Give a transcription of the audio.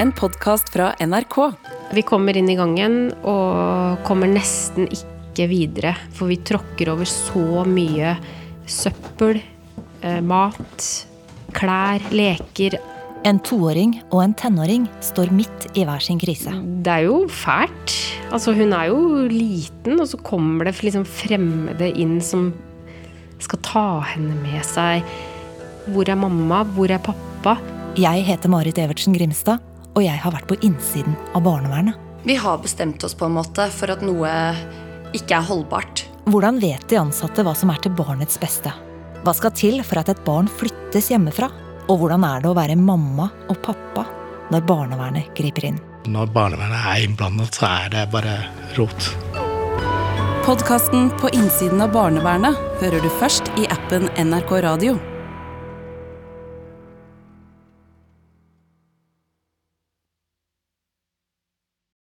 en podkast fra NRK. Vi kommer inn i gangen og kommer nesten ikke videre, for vi tråkker over så mye søppel, eh, mat, klær, leker. En toåring og en tenåring står midt i hver sin krise. Det er jo fælt. Altså, hun er jo liten, og så kommer det liksom fremmede inn som skal ta henne med seg. Hvor er mamma? Hvor er pappa? Jeg heter Marit Evertsen Grimstad, og jeg har vært på innsiden av barnevernet. Vi har bestemt oss på en måte for at noe ikke er holdbart. Hvordan vet de ansatte hva som er til barnets beste? Hva skal til for at et barn flyttes hjemmefra? Og hvordan er det å være mamma og pappa når barnevernet griper inn? Når barnevernet er innblandet, så er det bare rot. Podkasten På innsiden av barnevernet hører du først i appen NRK Radio.